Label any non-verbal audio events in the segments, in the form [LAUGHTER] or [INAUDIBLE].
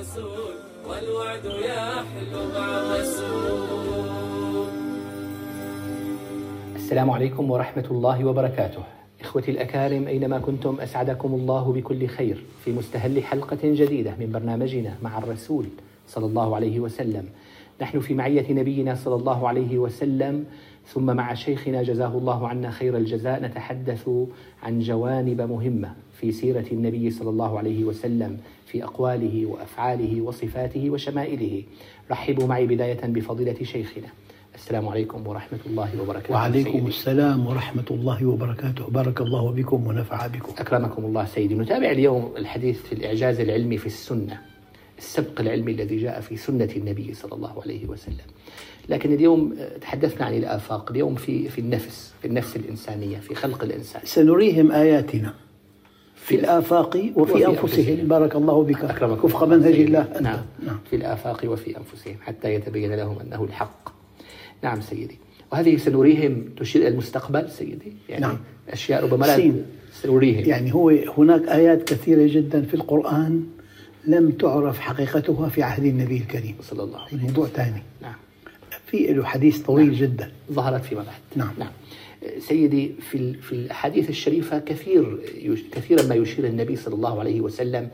الرسول والوعد مع الرسول. السلام عليكم ورحمة الله وبركاته. إخوتي الأكارم أينما كنتم أسعدكم الله بكل خير في مستهل حلقة جديدة من برنامجنا مع الرسول صلى الله عليه وسلم. نحن في معية نبينا صلى الله عليه وسلم ثم مع شيخنا جزاه الله عنا خير الجزاء نتحدث عن جوانب مهمة في سيرة النبي صلى الله عليه وسلم في أقواله وأفعاله وصفاته وشمائله. رحبوا معي بداية بفضيلة شيخنا. السلام عليكم ورحمة الله وبركاته. وعليكم سيدي. السلام ورحمة الله وبركاته. بارك الله بكم ونفع بكم. أكرمكم الله سيدي. نتابع اليوم الحديث في الإعجاز العلمي في السنة. السبق العلمي الذي جاء في سنة النبي صلى الله عليه وسلم لكن اليوم آه، تحدثنا عن الآفاق اليوم في في النفس في النفس الإنسانية في خلق الإنسان سنريهم آياتنا في الآفاق وفي, وفي أنفسهم أنفسهم. بارك الله بك أكرمكم وفق منهج سيدي. الله أنت. نعم. نعم. في الآفاق وفي أنفسهم حتى يتبين لهم أنه الحق نعم سيدي وهذه سنريهم تشير إلى المستقبل سيدي يعني نعم. أشياء ربما لا. سنريهم يعني هو هناك آيات كثيرة جدا في القرآن لم تعرف حقيقتها في عهد النبي الكريم. صلى الله عليه موضوع ثاني. نعم. في له حديث طويل جدا. ظهرت فيما بعد. نعم. نعم. سيدي في في الأحاديث الشريفة كثير كثيرا ما يشير النبي صلى الله عليه وسلم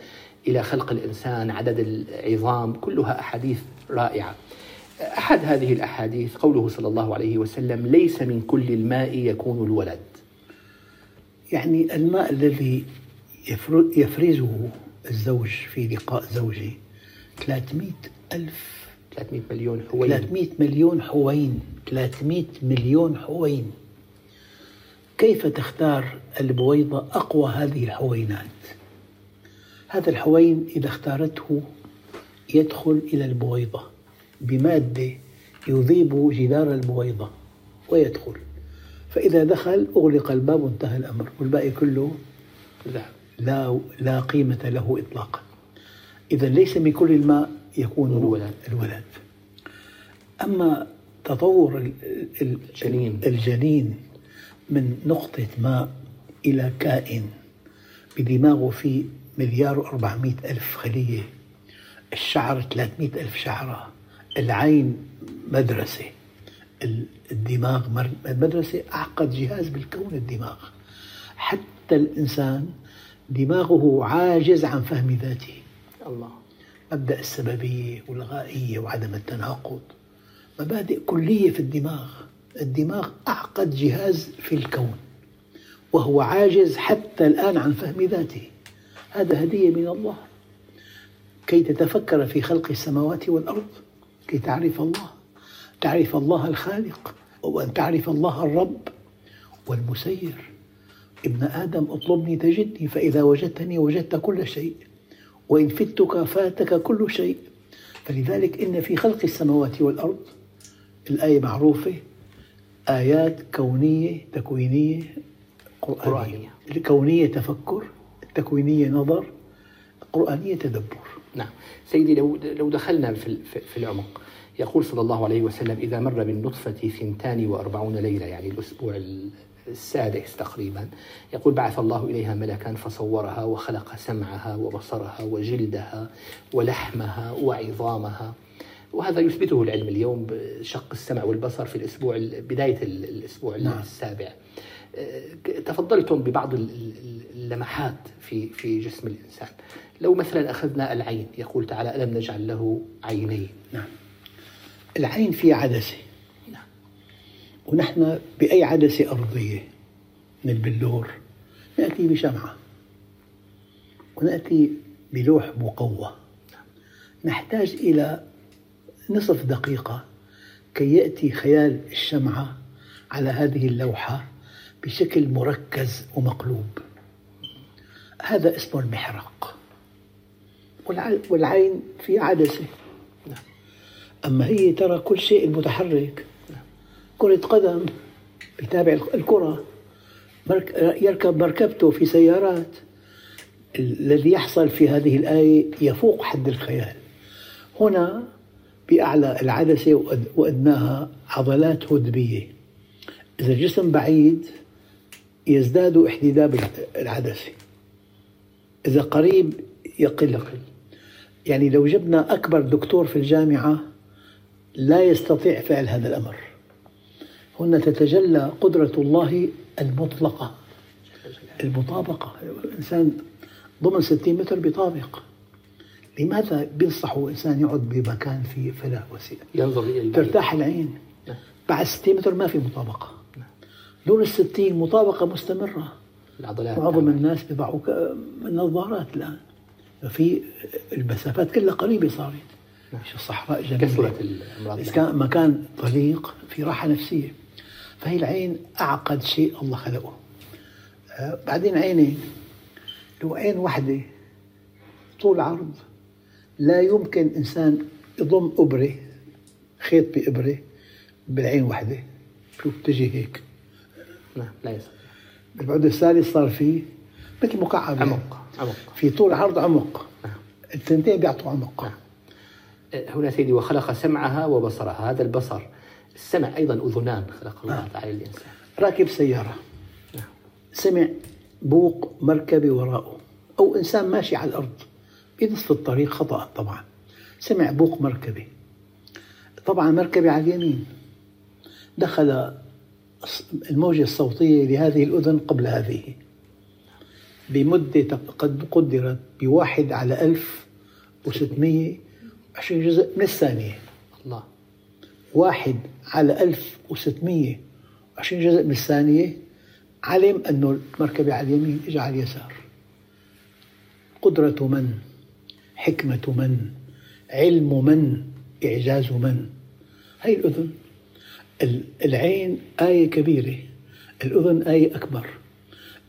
إلى خلق الإنسان عدد العظام كلها أحاديث رائعة. أحد هذه الأحاديث قوله صلى الله عليه وسلم ليس من كل الماء يكون الولد. يعني الماء الذي يفر- يفرزه الزوج في لقاء زوجه 300 ألف. 300 مليون حوين. 300 مليون حوين. 300 مليون حوين. كيف تختار البويضة أقوى هذه الحوينات؟ هذا الحوين إذا اختارته يدخل إلى البويضة بمادة يذيب جدار البويضة ويدخل. فإذا دخل أغلق الباب وانتهى الأمر والباقي كله ذهب. لا لا قيمة له إطلاقا إذا ليس من كل الماء يكون الولد. الولد أما تطور ال- ال- الجنين. الجنين من نقطة ماء إلى كائن بدماغه فيه مليار وأربعمائة ألف خلية الشعر 300 ألف شعرة العين مدرسة ال- الدماغ مدرسة أعقد جهاز بالكون الدماغ حتى الإنسان دماغه عاجز عن فهم ذاته. الله. مبدأ السببية والغائية وعدم التناقض. مبادئ كلية في الدماغ. الدماغ أعقد جهاز في الكون. وهو عاجز حتى الآن عن فهم ذاته. هذا هدية من الله. كي تتفكر في خلق السماوات والأرض. كي تعرف الله. تعرف الله الخالق. وأن تعرف الله الرب والمسير. ابن آدم اطلبني تجدني فإذا وجدتني وجدت كل شيء وإن فتك فاتك كل شيء. فلذلك إن في خلق السماوات والأرض الآية معروفة آيات كونية تكوينية قرآنية. الكونية تفكر التكوينية نظر القرآنية تدبر. نعم. سيدي لو لو دخلنا في في- العمق يقول صلى الله عليه وسلم إذا مر بالنطفة ثنتان وأربعون ليلة يعني الأسبوع ال- السادس تقريبا. يقول بعث الله إليها ملكا فصورها وخلق سمعها وبصرها وجلدها ولحمها وعظامها. وهذا يثبته العلم اليوم بشق السمع والبصر في الأسبوع ال- بداية ال- الأسبوع نعم. السابع. تفضلتم ببعض ال- ال- اللمحات في في جسم الإنسان. لو مثلا أخذنا العين يقول تعالى ألم نجعل له عينين؟ نعم. العين في نعم. ونحن بأي عدسة أرضية؟ من البلور. نأتي بشمعة. ونأتي بلوح مقوى. نحتاج إلى نصف دقيقة كي يأتي خيال الشمعة على هذه اللوحة بشكل مركز ومقلوب. هذا اسمه المحرق. والع- والعين في عدسة. أما هي ترى كل شيء المتحرك كرة قدم بتابع الكرة. يركب مركبته في سيارات. الذي يحصل في هذه الآية يفوق حد الخيال. هنا بأعلى العدسة وأد- وأدناها عضلات هدبية. إذا الجسم بعيد يزداد احتداب العدسة. إذا قريب يقل يقل. يعني لو جبنا أكبر دكتور في الجامعة لا يستطيع فعل هذا الأمر. هنا تتجلى قدرة الله المطلقة. المطابقة. الإنسان ضمن 60 متر بيطابق لماذا بينصحوا إنسان يقعد بمكان فيه فلا وسيلة؟ ينظر إلى ترتاح العين. نعم. بعد 60 متر ما في مطابقة. دون الستين مطابقة مستمرة. العضلات معظم. الناس بيضعوا ك- نظارات الآن. في المسافات كلها قريبة صارت. مش الصحراء جميلة. إذا كان مكان طليق في راحة نفسية. فهي العين أعقد شيء الله خلقه. آه، بعدين عينين لو عين واحدة طول عرض لا يمكن إنسان يضم إبرة خيط بإبرة بالعين واحدة شوف تجي هيك؟ نعم لا يستطيع بالبعد الثالث صار في مثل مكعب يعني. عمق عمق. في طول عرض عمق. نعم. الثنتين بيعطوا عمق. نعم. هنا سيدي وخلق سمعها وبصرها. هذا البصر. السمع أيضا أذنان خلق الله نعم. تعالى الإنسان. راكب سيارة. نعم. سمع بوق مركبة وراءه. أو إنسان ماشي على الأرض. بنصف الطريق خطأ طبعا. سمع بوق مركبة طبعا مركبة على اليمين. دخل الموجة الصوتية لهذه الأذن قبل هذه. بمدة قد قدرت بواحد على ألف وستمية عشرين جزء من الثانية. الله. واحد على ألف وستمية وعشرين جزء من الثانية علم أنه المركبة على اليمين إجا على اليسار. قدرة من؟ حكمة من؟ علم من؟ إعجاز من؟ هي الأذن. ال- العين آية كبيرة الأذن آية أكبر.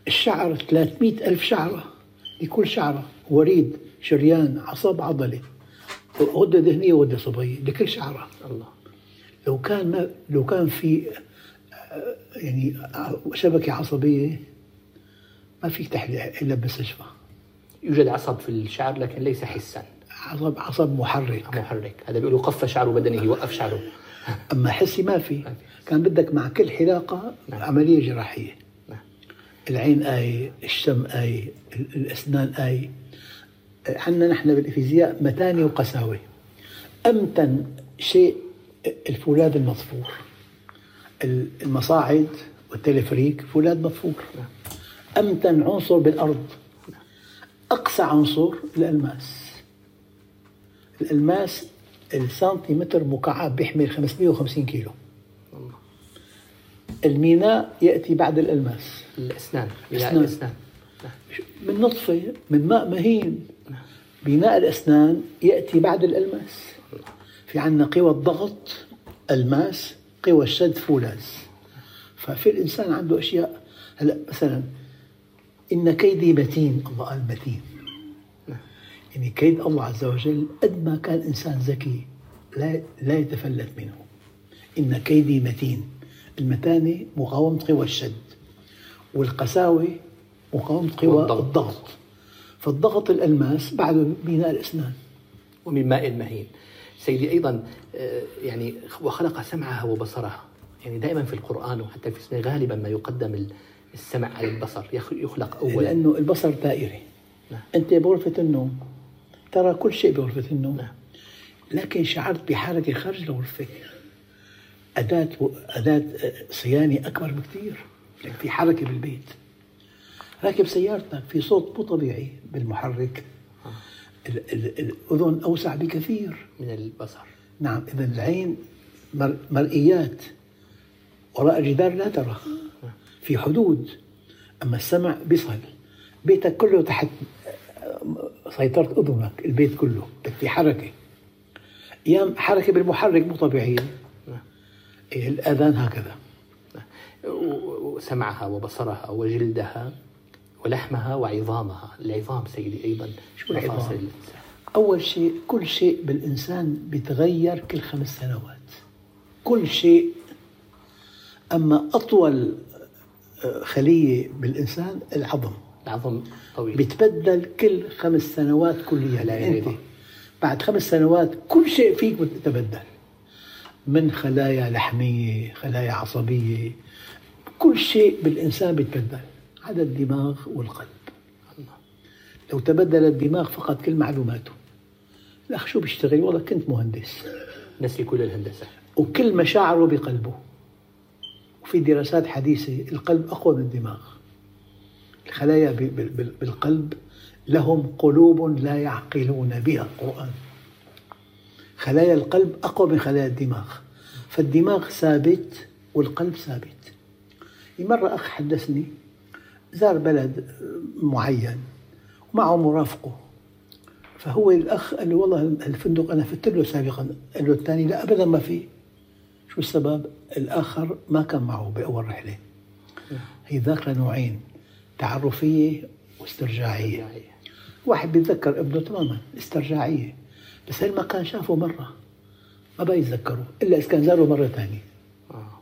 الشعر 300 ألف شعرة لكل شعرة وريد شريان عصب عضلة. غدة دهنية وغدة صبية لكل شعرة. الله. لو كان ما لو كان في آه، يعني آه، شبكة عصبية ما فيك تحلق إلا بالمستشفى يوجد عصب في الشعر لكن ليس حسا. عصب عصب محرك. محرك. هذا بيقولوا قف شعر بدنه وقف شعره. [LAUGHS] أما حسي ما في. كان بدك مع كل حلاقة نعم. عملية جراحية. نعم. العين آية الشم آية ال- الأسنان آية عندنا نحن بالفيزياء متانة وقساوة أمتن شيء الفولاذ المضفور ال- المصاعد والتلفريك فولاذ مضفور أمتن عنصر بالأرض. أقسى عنصر الألماس. الألماس السنتيمتر مكعب بيحمل 550 كيلو. الميناء يأتي بعد بناء أسنان. الأسنان. نعم. من نطفة من ماء مهين. بناء الأسنان يأتي بعد الألماس. في عندنا قوى الضغط ألماس قوى الشد فولاذ. ففي الإنسان عنده أشياء هلا مثلا إن كيدي متين الله قال متين يعني كيد الله عز وجل قد ما كان إنسان ذكي لا لا يتفلت منه. إن كيدي متين. المتانة مقاومة قوى الشد والقساوة مقاومة قوى والضغط. الضغط. فالضغط الألماس بعده بناء الأسنان. ومن ماء مهين سيدي أيضا آه، يعني وخلق سمعها وبصرها. يعني دائما في القرآن وحتى في السنة غالبا ما يقدم ال- السمع على البصر يخ- يخلق أولا. لأنه البصر دائري نعم. أنت بغرفة النوم ترى كل شيء بغرفة النوم. نعم. لكن شعرت بحركة خارج الغرفة. أداة أداة صيانة أكبر بكثير. يعني في حركة بالبيت. راكب سيارتك في صوت مو طبيعي بالمحرك. ال- ال- الأذن أوسع بكثير. من البصر. نعم إذا العين مر- مرئيات وراء الجدار لا ترى في حدود. أما السمع بيصل. بيتك كله تحت سيطرة أذنك البيت كله بدك في حركة. أيام حركة بالمحرك مو طبيعية. نعم. الأذان هكذا. و- وسمعها وبصرها وجلدها. ولحمها وعظامها. العظام سيدي أيضا شو العظام؟ مفاصل. الإنسان أول شيء كل شيء بالإنسان بيتغير كل خمس سنوات. كل شيء. أما أطول آه، خلية بالإنسان العظم. العظم طويل بيتبدل كل خمس سنوات كليا. لا أنت. بعد خمس سنوات كل شيء فيك بيتبدل من خلايا لحمية خلايا عصبية. كل شيء بالإنسان بيتبدل. عدا الدماغ والقلب. الله. لو تبدل الدماغ فقط كل معلوماته الأخ شو بيشتغل؟ والله كنت مهندس. نسي كل الهندسة. وكل مشاعره بقلبه. وفي دراسات حديثة القلب أقوى من الدماغ. الخلايا بالقلب لهم قلوب لا يعقلون بها. القرآن. خلايا القلب أقوى من خلايا الدماغ. فالدماغ ثابت والقلب ثابت. مرة أخ حدثني زار بلد معين ومعه مرافقه. فهو الأخ قال له والله الفندق أنا فت له سابقا. قال له الثاني لا أبدا ما في. شو السبب؟ الآخر ما كان معه بأول رحلة. هي ذاكرة نوعين تعرفية واسترجاعية. واحد بيتذكر ابنه تماما استرجاعية. بس هل ما كان شافه مرة؟ ما بيتذكره إلا إذا كان زاره مرة ثانية. آه.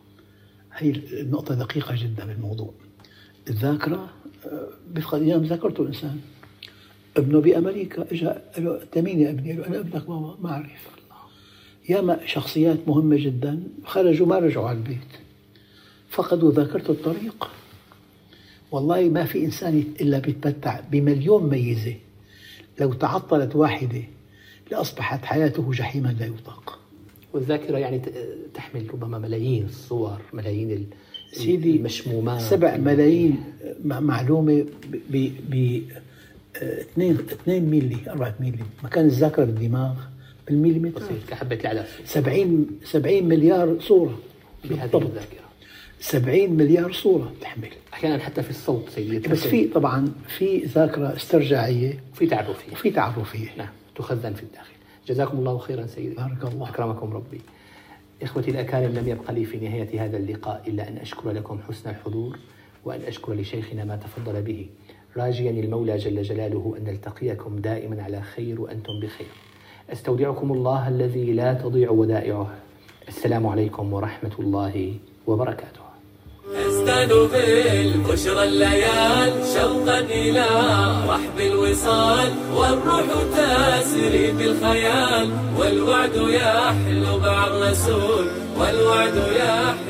هي النقطة دقيقة جدا بالموضوع. الذاكرة آه، بيفقد أيام ذاكرته الإنسان. ابنه بأمريكا اجى قال له أنت مين يا ابني؟ قال له أنا ابنك بابا ما أعرف. ياما شخصيات مهمة جدا. خرجوا ما رجعوا على البيت. فقدوا ذاكرة الطريق. والله ما في إنسان إلا بيتمتع بمليون ميزة. لو تعطلت واحدة لأصبحت حياته جحيما لا يطاق. والذاكرة يعني تحمل ربما ملايين الصور ملايين سيدي المشمومات سبع ملايين مع- معلومة ب ب 2 2 ميلي 4 ميلي مكان الذاكرة بالدماغ بالميليمتر بسيط كحبة العدس 70 70 مليار صورة بهذه الذاكرة. 70 مليار صورة تحمل أحيانا حتى في الصوت سيدي. بس في طبعا في ذاكرة استرجاعية. في تعرفية. وفي تعرفية. نعم تخزن في الداخل. جزاكم الله خيرا سيدي. بارك الله. أكرمكم ربي. إخوتي الأكارم لم يبق لي في نهاية هذا اللقاء إلا أن أشكر لكم حسن الحضور وأن أشكر لشيخنا ما تفضل به. راجيا المولى جل جلاله أن نلتقيكم دائما على خير وأنتم بخير. أستودعكم الله الذي لا تضيع ودائعه. السلام عليكم ورحمة الله وبركاته. أزداد بالبشرى الليال شوقا إلى رحب الوصال والروح تسري بالخيال والوعد يحلو مع الرسول والوعد يحلو